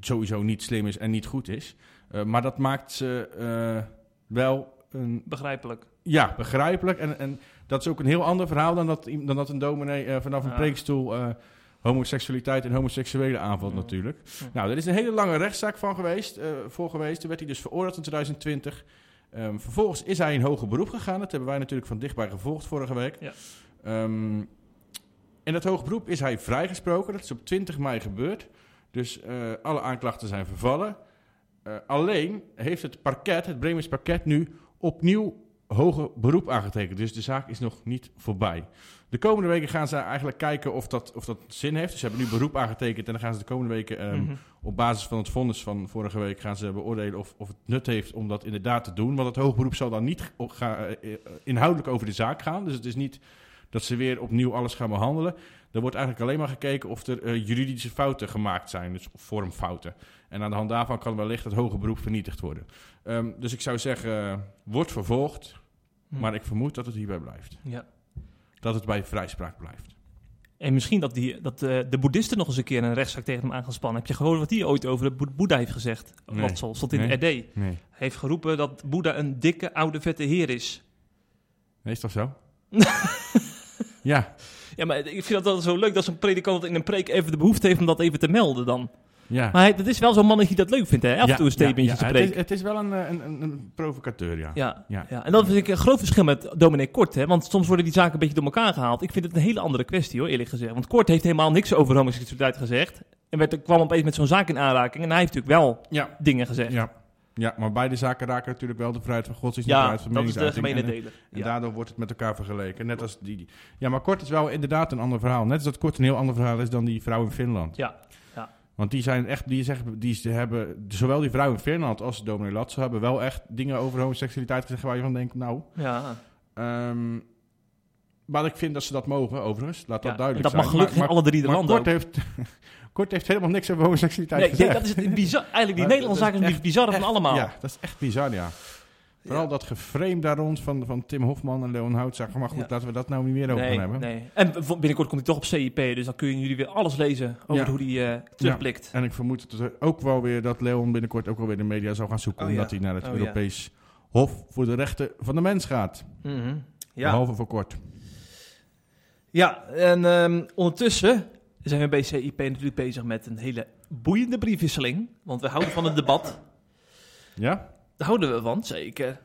sowieso niet slim is en niet goed is. Eh, maar dat maakt ze eh, wel een, Begrijpelijk. ja, begrijpelijk. En, en dat is ook een heel ander verhaal dan dat, dan dat een dominee eh, vanaf een Ja. preekstoel homoseksualiteit en homoseksuele aanvalt Ja. natuurlijk. Ja. Nou, er is een hele lange rechtszaak van geweest, eh, voor geweest. Toen werd hij dus veroordeeld in 2020. Ehm, vervolgens is hij in hoger beroep gegaan. Dat hebben wij natuurlijk van dichtbij gevolgd vorige week. Ja. Ehm, in het hoger beroep is hij vrijgesproken. Dat is op 20 mei gebeurd. Dus eh, alle aanklachten zijn vervallen. Eh, alleen heeft het parket, het Bremers parket, nu opnieuw hoger beroep aangetekend. Dus de zaak is nog niet voorbij. De komende weken gaan ze eigenlijk kijken of dat, of dat zin heeft. Dus ze hebben nu beroep aangetekend en dan gaan ze de komende weken ehm, Mhm. op basis van het vonnis van vorige week gaan ze beoordelen of, of het nut heeft om dat inderdaad te doen. Want het hoogberoep zal dan niet eh, inhoudelijk over de zaak gaan. Dus het is niet dat ze weer opnieuw alles gaan behandelen. Er wordt eigenlijk alleen maar gekeken of er eh, juridische fouten gemaakt zijn, dus vormfouten. En aan de hand daarvan kan wellicht het hoge beroep vernietigd worden. Ehm, dus ik zou zeggen, eh, wordt vervolgd, Hm. maar ik vermoed dat het hierbij blijft. Ja. Dat het bij vrijspraak blijft. En misschien dat, die, dat eh, de boeddhisten nog eens een keer een rechtszaak tegen hem aan gaan spannen. Heb je gehoord wat hij ooit over de Boe- Boeddha heeft gezegd? Nee. Stond in Nee. de RD. Hij heeft geroepen dat Boeddha een dikke, oude, vette heer is. Nee, is toch zo? ja, Ja, maar ik vind dat wel zo leuk dat zo'n predikant in een preek even de behoefte heeft om dat even te melden dan. ja. Maar hij, dat is wel zo'n mannetje die dat leuk vindt, hè? Af en Ja, toe een statementje ja, ja. te Het spreken. is, het is wel een, een, een, provocateur, ja. Ja, Ja. en dat vind ik een groot verschil met dominee Kort. Hè? Want soms worden die zaken een beetje door elkaar gehaald. Ik vind het een hele andere kwestie hoor, eerlijk gezegd. Want Kort heeft helemaal niks over homoseksualiteit gezegd. En werd, kwam opeens met zo'n zaak in aanraking. En hij heeft natuurlijk wel dingen gezegd. ja. Ja, maar beide zaken raken natuurlijk wel de vrijheid van godsdienst en de Ja, vrijheid van dat is de meningsuiting. gemene En, deler. En Ja. daardoor wordt het met elkaar vergeleken. Net als die, Ja, maar Kort is wel inderdaad een ander verhaal. Net als dat Kort een heel ander verhaal is dan die vrouw in Finland. Ja, Want die zijn echt, die zeggen, die ze hebben, zowel die vrouw in Finland als dominee Latso hebben wel echt dingen over homoseksualiteit gezegd waar je van denkt, nou... ja. ehm, maar ik vind dat ze dat mogen, overigens. Laat dat Ja, duidelijk en dat mag zijn. gelukkig in alle drie de maar landen Kort ook. heeft, Kort heeft helemaal niks over homoseksualiteit Nee, gezegd. dat is het bizar. Eigenlijk die Nederlandse zaken is het bizarre van allemaal. Ja, dat is echt bizar, ja. Vooral dat geframe daar rond van, van Tim Hofman en Leon Houtzager. Maar goed, Ja. laten we dat nou niet meer over nee, hebben. nee. En binnenkort komt hij toch op CIP, dus dan kunnen jullie weer alles lezen over Ja. hoe hij eh, terugblikt. En ik vermoed dat er ook wel weer dat Leon binnenkort ook wel weer de media zou gaan zoeken. Oh, omdat hij naar het Oh. Europees Hof voor de Rechten van de Mens gaat. Ja. Behalve voor kort. Ja, en ehm, ondertussen zijn we bij CIP natuurlijk bezig met een hele boeiende briefwisseling. Want we houden van het debat. Ja? Daar houden we van, zeker.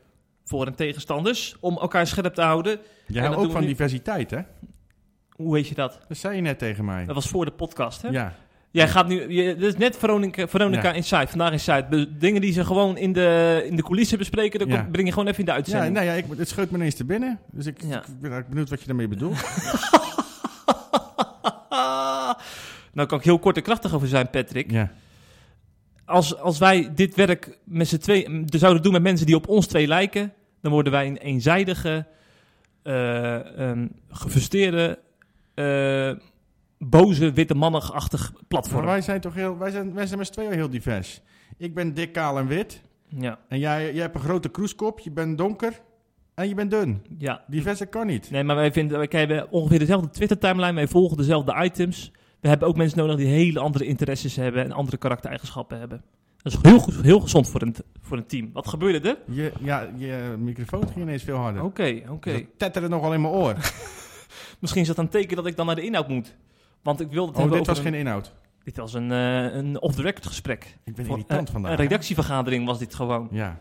Voor- en tegenstanders. Om elkaar scherp te houden. Jij dat houdt ook van nu. diversiteit, hè? Hoe weet je dat? Dat zei je net tegen mij. Dat was voor de podcast, hè? Ja. Jij gaat nu, je, dit is net Veronica, Veronica Ja. Inside, vandaag Inside. De dingen die ze gewoon in de, in de coulissen bespreken, dat Ja. breng je gewoon even in de Ja, uitzending. nou ja, ik, het schoot me ineens te binnen. Dus ik, Ja. ik ben benieuwd wat je daarmee bedoelt. nou kan ik heel kort en krachtig over zijn, Patrick. ja. Als, als wij dit werk met z'n twee mm, zouden doen met mensen die op ons twee lijken, dan worden wij een eenzijdige, eh um, gefrustreerde, eh, boze, witte mannigachtig Maar platform. wij zijn toch heel, wij zijn, wij zijn met z'n tweeën heel divers. Ik ben dik, kaal en wit. Ja, En jij, jij hebt een grote kroeskop, je bent donker en je bent dun. ja. Diverser kan niet. Nee, maar wij, vinden, wij hebben ongeveer dezelfde Twitter-timeline. Wij volgen dezelfde items. We hebben ook mensen nodig die hele andere interesses hebben en andere karaktereigenschappen hebben. Dat is heel, goed- heel gezond voor een, voor een team. Wat gebeurde er? Je, ja, je microfoon ging ineens veel harder. Oké, oké. Dat tetterde nogal in mijn oor. Misschien is dat een teken dat ik dan naar de inhoud moet. Want ik wilde het Oh, dit was een- geen inhoud. Dit was een, eh, een off-the-record gesprek. Ik ben irritant eh, vandaag. Een redactievergadering was dit gewoon. Ja.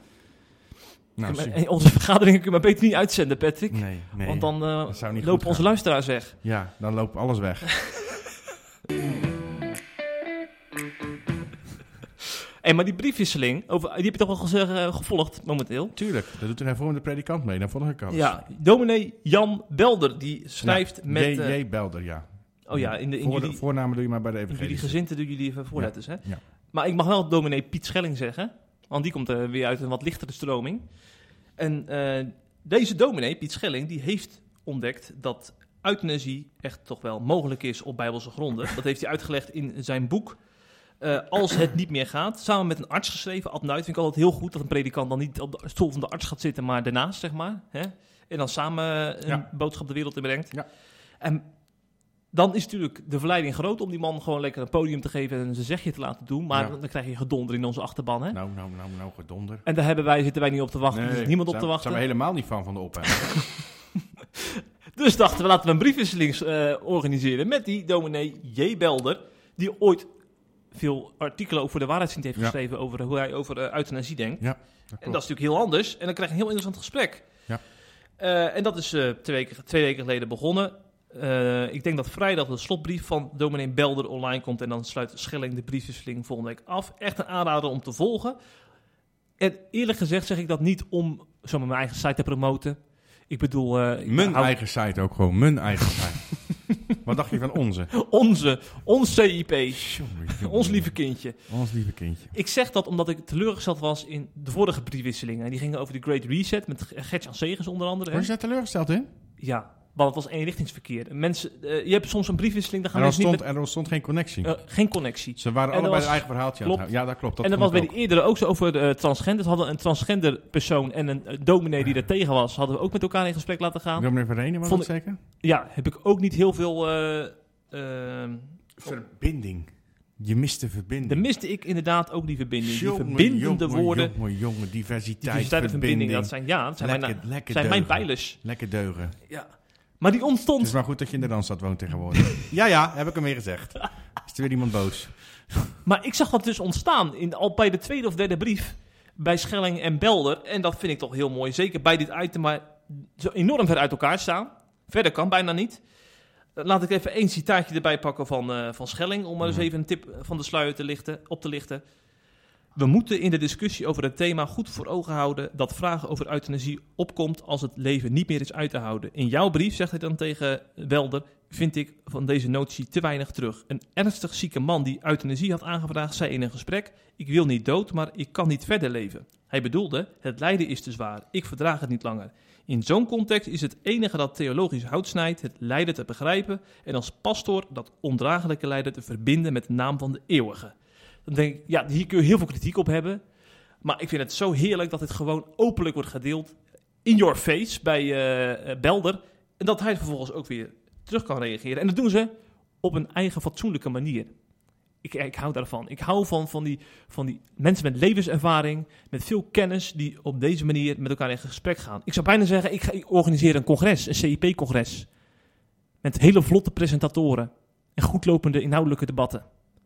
Nou, onze vergaderingen kun je maar beter niet uitzenden, Patrick. Nee, nee. Want dan niet lopen onze luisteraars weg. Ja, dan loopt alles weg. Hey, maar die briefwisseling, over, die heb je toch wel eh, gevolgd momenteel? Tuurlijk, dat doet een hervormde predikant mee. Dan volg ik alles. Ja, dominee Jan Belder, die schrijft Ja, met... J. eh. Belder, ja. oh ja, in, de, in, Voor, jullie, voornamen doe je maar bij de in jullie evangelie. gezinten doen jullie even voorletters, hè? ja. Maar ik mag wel dominee Piet Schelling zeggen, want die komt eh, weer uit een wat lichtere stroming. En deze dominee, Piet Schelling, die heeft ontdekt dat euthanasie echt toch wel mogelijk is op bijbelse gronden. Dat heeft hij uitgelegd in zijn boek... eh, als het niet meer gaat, samen met een arts geschreven, Ad Nuit, vind ik altijd heel goed dat een predikant dan niet op de stoel van de arts gaat zitten, maar daarnaast, zeg maar. Hè? En dan samen een Ja. boodschap de wereld in brengt. Ja. En dan is natuurlijk de verleiding groot om die man gewoon lekker een podium te geven en zijn zegje te laten doen. Maar Ja. dan krijg je gedonder in onze achterban. Hè? Nou, nou, nou, nou, gedonder. En daar hebben wij, zitten wij niet op te wachten. er zit niemand op zijn, te wachten. zijn we helemaal niet van van de ophef. Dus dachten we, laten we een briefwisseling eh, organiseren met die dominee J. Belder. Die ooit veel artikelen ook voor de waarheidsdienst heeft Ja. geschreven over hoe hij over eh, euthanasie denkt. ja, dat En dat is natuurlijk heel anders. En dan krijg je een heel interessant gesprek. Ja. Eh, en dat is twee, weken, twee weken geleden begonnen. Ik denk dat vrijdag de slotbrief van dominee Belder online komt. En dan sluit Schelling de briefwisseling volgende week af. Echt een aanrader om te volgen. En eerlijk gezegd zeg ik dat niet om zomaar mijn eigen site te promoten. Ik bedoel... eh, Mijn hou- eigen site ook gewoon. Mijn eigen site. Wat dacht je van onze? Onze, ons CIP, Jongen, ons lieve kindje. Ons lieve kindje. Ik zeg dat omdat ik teleurgesteld was in de vorige briefwisselingen. Die gingen over de Great Reset met Gertjan Segers onder andere. Was je daar teleurgesteld in? Ja, want het was eenrichtingsverkeer. Mensen, eh, je hebt soms een briefwisseling, daar gaan Er mensen niet er ontstond geen connectie. met... eh, geen connectie. Ze waren en allebei was- hun eigen verhaaltje aan het klopt. houden. Ja, dat klopt. Dat en dat was bij de eerdere ook zo over de transgenders. Hadden een transgender persoon en een eh, dominee die er tegen was, hadden we ook met elkaar in gesprek laten gaan. Dominee Verenen, was Vond dat zeker? Ja, heb ik ook niet heel veel... eh, ehm, Verbinding. Je mist de verbinding. dan miste ik inderdaad ook die verbinding. Die verbindende jongen, woorden. Jongen, jongen, diversiteit, Diversiteit en verbinding, dat zijn, ja, dat zijn, lekker, mijn, lekker zijn mijn pijlers. Lekker deugen. Ja. Maar die Het ontstond is maar goed dat je in de Randstad woont tegenwoordig. ja, ja, heb ik hem weer gezegd. Is er weer iemand boos? Maar ik zag dat dus ontstaan in, al bij de tweede of derde brief bij Schelling en Belder. En dat vind ik toch heel mooi. Zeker bij dit item, maar zo enorm ver uit elkaar staan. Verder kan bijna niet. Eh, Laat ik even één citaatje erbij pakken van, eh, van Schelling. Om maar eens Mhm. even een tip van de sluier te lichten, op te lichten. We moeten in de discussie over het thema goed voor ogen houden dat vragen over euthanasie opkomt als het leven niet meer is uit te houden. In jouw brief, zegt hij dan tegen Belder, vind ik van deze notie te weinig terug. Een ernstig zieke man die euthanasie had aangevraagd, zei in een gesprek: Ik wil niet dood, maar ik kan niet verder leven. Hij bedoelde: Het lijden is te zwaar, ik verdraag het niet langer. In zo'n context is het enige dat theologisch hout snijdt het lijden te begrijpen en als pastoor dat ondraaglijke lijden te verbinden met de naam van de eeuwige. Dan denk ik, ja, hier kun je heel veel kritiek op hebben. Maar ik vind het zo heerlijk dat dit gewoon openlijk wordt gedeeld. In your face bij eh, eh, Belder. En dat hij vervolgens ook weer terug kan reageren. En dat doen ze op een eigen fatsoenlijke manier. Ik, ik hou daarvan. Ik hou van, van, die, van die mensen met levenservaring, met veel kennis, die op deze manier met elkaar in gesprek gaan. Ik zou bijna zeggen, ik, ga, ik organiseer een congres, een CIP-congres. Met hele vlotte presentatoren en goedlopende inhoudelijke debatten.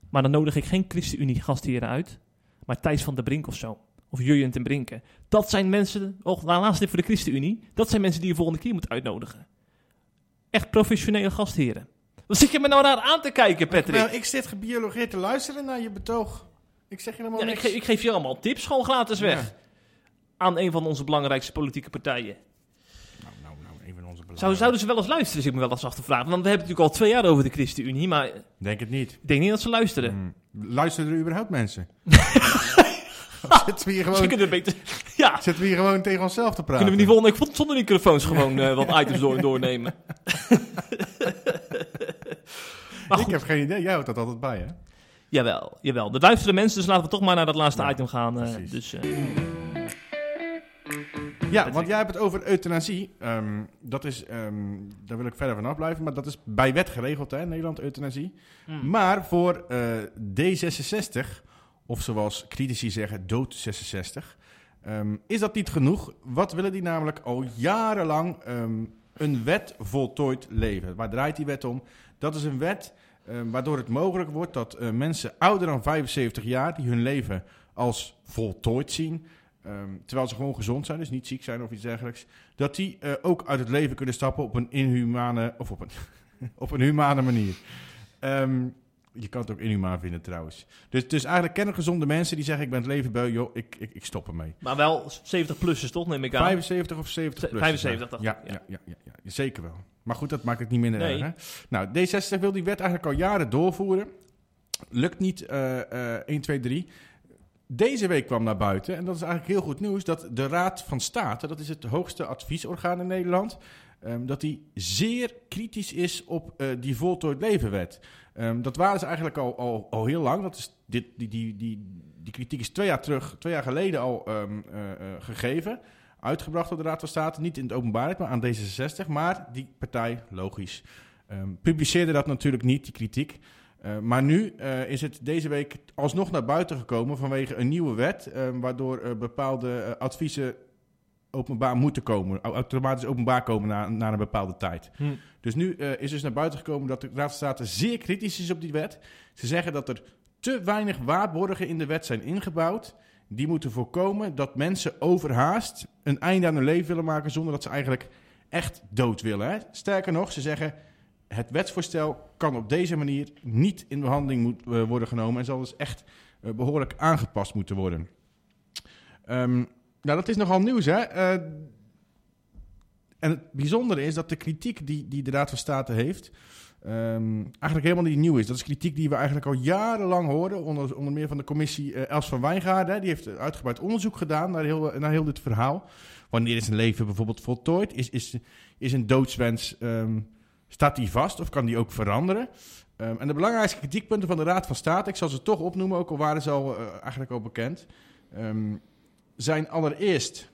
Maar dan nodig ik geen ChristenUnie gastheren uit, maar Thijs van der Brink of zo. Of Jurjen ten Brinke. Dat zijn mensen, oh, laatst dit voor de ChristenUnie, dat zijn mensen die je volgende keer moet uitnodigen. Echt professionele gastheren. Wat zit je me nou naar aan te kijken, Patrick? Nou, ik zit gebiologeerd te luisteren naar je betoog. Ik zeg je helemaal Ja, ik, niks. ge- ik geef je allemaal tips gewoon gratis weg. Ja. Aan een van onze belangrijkste politieke partijen. Nou, nou, nou, een van onze belangen. Zou, zouden ze wel eens luisteren, zit ik me wel eens af te vragen. Want we hebben het natuurlijk al twee jaar over de ChristenUnie, maar ik Denk het niet. denk niet dat ze luisteren. Hmm. Luisteren er überhaupt mensen? Zitten we hier gewoon, beter... Ja, zitten we hier gewoon tegen onszelf te praten? kunnen we niet volgende zonder microfoons gewoon eh, wat items door, doornemen. maar Ik heb geen idee. Jij houdt dat altijd bij, hè? jawel, jawel. Er luisteren mensen, dus laten we toch maar naar dat laatste Ja, item gaan. precies. dus, eh, Ja, want jij hebt het over euthanasie. Ehm, dat is, ehm, daar wil ik verder vanaf blijven. Maar dat is bij wet geregeld, hè, in Nederland, euthanasie. hmm. Maar voor eh, D66, of zoals critici zeggen, dood 66, ehm, is dat niet genoeg. Wat willen die namelijk al jarenlang een wet voltooid leven? Waar draait die wet om? Dat is een wet waardoor het mogelijk wordt dat eh, mensen ouder dan 75 jaar, die hun leven als voltooid zien, ehm, terwijl ze gewoon gezond zijn, dus niet ziek zijn of iets dergelijks, dat die eh, ook uit het leven kunnen stappen op een inhumane, of op een, op een humane manier. Ehm, je kan het ook inhumaan vinden trouwens. Dus, dus eigenlijk kennen gezonde mensen die zeggen: Ik ben het leven beu, joh, ik, ik, ik stop ermee. Maar wel 70-plussers toch, neem ik aan. 75 of 70 plus. 75 dacht ja, ik, ja. ja. Ja, ja, ja, zeker wel. Maar goed, dat maakt het niet minder Nee. erg. Hè? Nou, D66 wil die wet eigenlijk al jaren doorvoeren. Lukt niet eh, eh, 1, 2, 3. Deze week kwam naar buiten, en dat is eigenlijk heel goed nieuws, dat de Raad van State, dat is het hoogste adviesorgaan in Nederland, ehm, dat die zeer kritisch is op eh, die voltooid levenwet. Ehm, dat waren ze eigenlijk al, al, al heel lang. Dat is dit, die, die, die, die kritiek is twee jaar terug, twee jaar geleden al ehm, eh, eh, gegeven. Uitgebracht door de Raad van State. Niet in het openbaarheid, maar aan D66. Maar die partij, logisch, publiceerde dat natuurlijk niet, die kritiek. Eh, maar nu eh, is het deze week alsnog naar buiten gekomen vanwege een nieuwe wet. ehm, waardoor eh, bepaalde eh, adviezen openbaar moeten komen. au- Automatisch openbaar komen na, na een bepaalde tijd. Hm. Dus nu eh, is dus naar buiten gekomen dat de Raad van State zeer kritisch is op die wet. Ze zeggen dat er te weinig waarborgen in de wet zijn ingebouwd. Die moeten voorkomen dat mensen overhaast een einde aan hun leven willen maken zonder dat ze eigenlijk echt dood willen. Hè? Sterker nog, ze zeggen het wetsvoorstel kan op deze manier niet in behandeling moet, eh, worden genomen en zal dus echt eh, behoorlijk aangepast moeten worden. Ehm, nou, dat is nogal nieuws, hè? Eh, en het bijzondere is dat de kritiek die, die de Raad van State heeft, ehm, eigenlijk helemaal niet nieuw is. Dat is kritiek die we eigenlijk al jarenlang horen, onder, onder meer van de commissie Els van Wijngaarden. Die heeft uitgebreid onderzoek gedaan naar heel, naar heel dit verhaal. Wanneer is een leven bijvoorbeeld voltooid? Is, is, is een doodswens, ehm, staat die vast of kan die ook veranderen? Ehm, en de belangrijkste kritiekpunten van de Raad van State, ik zal ze toch opnoemen, ook al waren ze al, eh, eigenlijk al bekend, ehm, zijn allereerst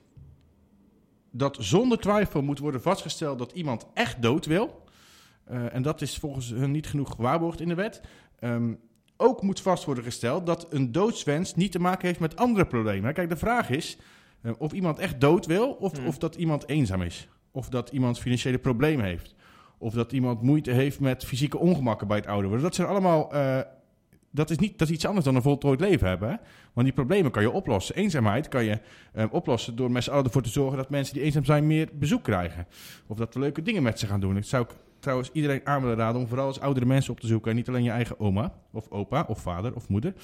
dat zonder twijfel moet worden vastgesteld dat iemand echt dood wil. Eh, en dat is volgens hun niet genoeg gewaarborgd in de wet. Ehm, ook moet vast worden gesteld dat een doodswens niet te maken heeft met andere problemen. Kijk, de vraag is eh, of iemand echt dood wil of, Hmm. of dat iemand eenzaam is. Of dat iemand financiële problemen heeft. Of dat iemand moeite heeft met fysieke ongemakken bij het ouder worden. Dat zijn allemaal... eh, dat is, niet, dat iets anders dan een voltooid leven hebben. Hè? Want die problemen kan je oplossen. Eenzaamheid kan je eh, oplossen door met z'n allen ervoor te zorgen dat mensen die eenzaam zijn meer bezoek krijgen. Of dat we leuke dingen met ze gaan doen. Dat zou ik trouwens iedereen aan willen raden om vooral als oudere mensen op te zoeken. En niet alleen je eigen oma of opa of vader of moeder.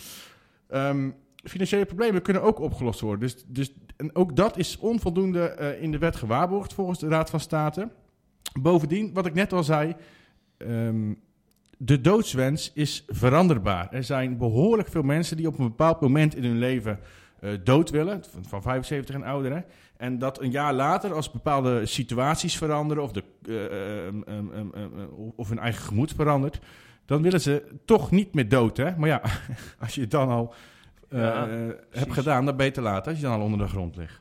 Ehm, financiële problemen kunnen ook opgelost worden. Dus, dus, en ook dat is onvoldoende eh, in de wet gewaarborgd volgens de Raad van State. Bovendien, wat ik net al zei, ehm, de doodswens is veranderbaar. Er zijn behoorlijk veel mensen die op een bepaald moment in hun leven eh, dood willen, van, van 75 en ouder. hè. En dat een jaar later, als bepaalde situaties veranderen of, de, eh, eh, em, em, em, of hun eigen gemoed verandert, dan willen ze toch niet meer dood. Hè? Maar ja, als je het dan al eh, Ja, eh, hebt gedaan, dan beter later, als je dan al onder de grond ligt.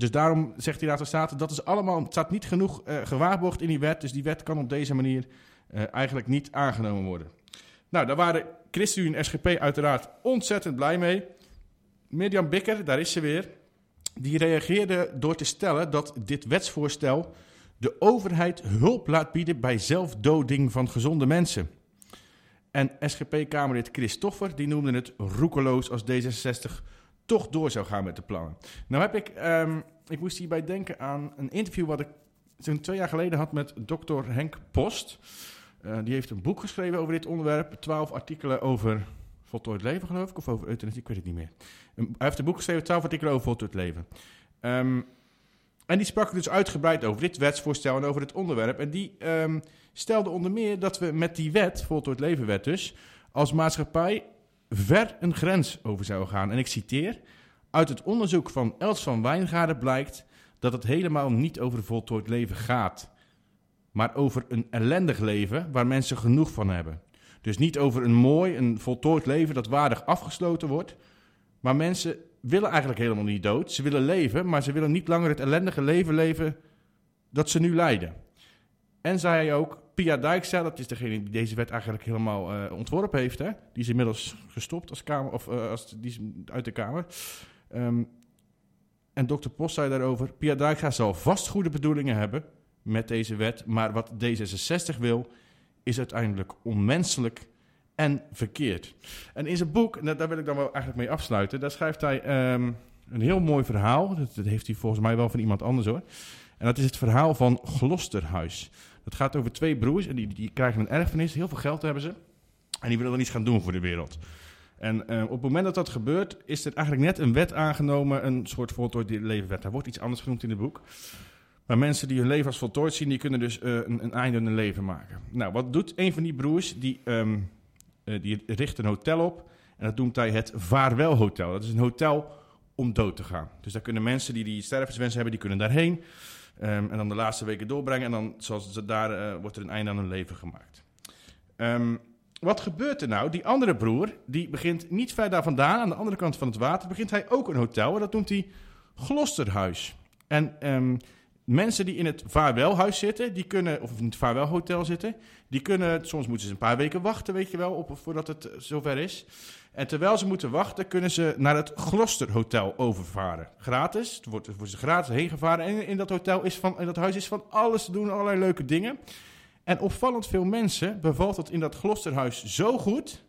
Dus daarom zegt die Raad van State, dat is allemaal, het staat niet genoeg eh, gewaarborgd in die wet. Dus die wet kan op deze manier eh, eigenlijk niet aangenomen worden. Nou, daar waren ChristenUnie en SGP uiteraard ontzettend blij mee. Mirjam Bikker, daar is ze weer, die reageerde door te stellen dat dit wetsvoorstel de overheid hulp laat bieden bij zelfdoding van gezonde mensen. En SGP-Kamerlid Christoffer, die noemde het roekeloos als D66 toch door zou gaan met de plannen. Nou heb ik, ehm, ik moest hierbij denken aan een interview wat ik zo'n twee jaar geleden had met dokter Henk Post. Eh, die heeft een boek geschreven over dit onderwerp. Twaalf artikelen over voltooid leven, geloof ik. Of over euthanasie, ik weet het niet meer. Hij heeft een boek geschreven, twaalf artikelen over voltooid leven. Ehm, en die sprak dus uitgebreid over dit wetsvoorstel en over het onderwerp. En die ehm, stelde onder meer dat we met die wet, voltooid levenwet dus, als maatschappij ver een grens over zouden gaan. En ik citeer, uit het onderzoek van Els van Wijngaarden blijkt dat het helemaal niet over voltooid leven gaat. Maar over een ellendig leven waar mensen genoeg van hebben. Dus niet over een mooi, een voltooid leven dat waardig afgesloten wordt. Maar mensen willen eigenlijk helemaal niet dood. Ze willen leven, maar ze willen niet langer het ellendige leven leven dat ze nu leiden. En zei hij ook, Pia Dijkstra, dat is degene die deze wet eigenlijk helemaal eh, ontworpen heeft. Hè? Die is inmiddels gestopt als kamer, of eh, als, die is uit de Kamer. Ehm, en dokter Post zei daarover, Pia Dijkstra zal vast goede bedoelingen hebben met deze wet. Maar wat D66 wil, is uiteindelijk onmenselijk en verkeerd. En in zijn boek, daar wil ik dan wel eigenlijk mee afsluiten, daar schrijft hij ehm, een heel mooi verhaal. Dat, dat heeft hij volgens mij wel van iemand anders hoor. En dat is het verhaal van Glosterhuis. Dat gaat over twee broers en die, die krijgen een erfenis, heel veel geld hebben ze. En die willen dan iets gaan doen voor de wereld. En eh, op het moment dat dat gebeurt, is er eigenlijk net een wet aangenomen, een soort voltooid levenwet. Daar wordt iets anders genoemd in het boek. Maar mensen die hun leven als voltooid zien, die kunnen dus eh, een, een einde aan hun leven maken. Nou, wat doet een van die broers? Die, ehm, eh, die richt een hotel op. En dat noemt hij het Vaarwelhotel. Dat is een hotel om dood te gaan. Dus daar kunnen mensen die die stervenswens hebben, die kunnen daarheen. Ehm, en dan de laatste weken doorbrengen. En dan zoals ze daar, eh, wordt er een einde aan hun leven gemaakt. Ehm, wat gebeurt er nou? Die andere broer, die begint niet ver daar vandaan, aan de andere kant van het water, begint hij ook een hotel. En dat noemt hij Glosterhuis. En ehm, mensen die in het vaarwelhuis zitten, die kunnen, of in het vaarwelhotel zitten, die kunnen, soms moeten ze een paar weken wachten, weet je wel, op, voordat het eh, zover is. En terwijl ze moeten wachten, kunnen ze naar het Glosterhotel overvaren. Gratis. Het wordt, wordt ze gratis heen gevaren. En in dat hotel is van, in dat huis is van alles te doen, allerlei leuke dingen. En opvallend veel mensen bevalt het in dat Glosterhuis zo goed,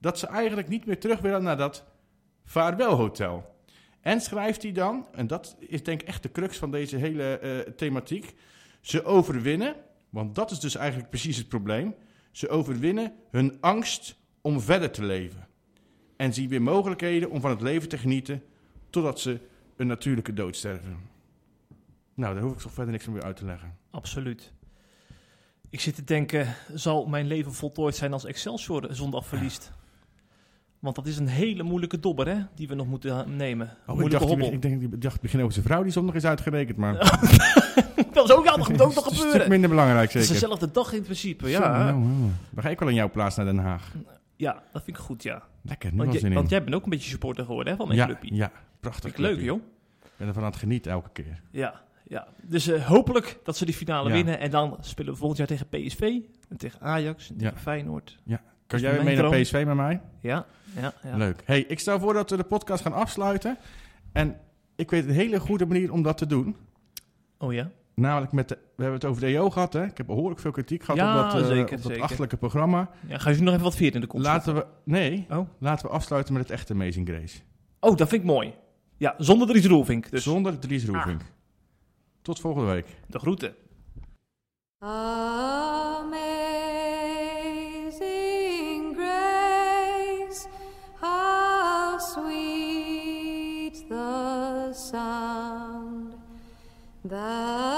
dat ze eigenlijk niet meer terug willen naar dat vaarwelhotel. En schrijft hij dan, en dat is denk ik echt de crux van deze hele eh, thematiek, ze overwinnen, want dat is dus eigenlijk precies het probleem, ze overwinnen hun angst om verder te leven. En zien weer mogelijkheden om van het leven te genieten totdat ze een natuurlijke dood sterven. Nou, daar hoef ik toch verder niks meer uit te leggen. Absoluut. Ik zit te denken, zal mijn leven voltooid zijn als Excelsior zondag verliest? Want dat is een hele moeilijke dobber, hè, die we nog moeten nemen. Oh, ik, dacht, hobbel. ik, denk, ik dacht begin over zijn vrouw die zondag is uitgerekend, maar dat is ook, dat moet ook nog dat is gebeuren. minder belangrijk Het is zeker. dezelfde dag in principe, Zo, ja. nou, nou. Dan ga ik wel in jouw plaats naar Den Haag. Ja, dat vind ik goed, ja. Lekker, nu Want, jij- zin in. want jij bent ook een beetje supporter geworden, hè, van mijn ja, clubje. ja, prachtig. Vind ik leuk, joh. Ik ben ervan aan het genieten elke keer. Ja, ja. Dus eh, hopelijk dat ze die finale Ja. winnen. En dan spelen we volgend jaar tegen PSV. En tegen Ajax. En Ja. tegen Feyenoord. Kan is jij mee naar. PSV met mij? Ja, ja, ja. Leuk. Hey, ik stel voor dat we de podcast gaan afsluiten. En ik weet een hele goede manier om dat te doen. Oh ja? Namelijk met de, we hebben het over de EO gehad, hè? Ik heb behoorlijk veel kritiek gehad Ja, op dat, zeker, op dat zeker. achterlijke programma. ja. Ga je nu nog even wat veert in de kont Laten we, nee, Oh. laten we afsluiten met het echte Amazing Grace. Oh, dat vind ik mooi. Ja, zonder Dries Roelvink. Dus Zonder Dries Roelvink. Tot volgende week. de groeten. Amazing grace, how sweet the sound that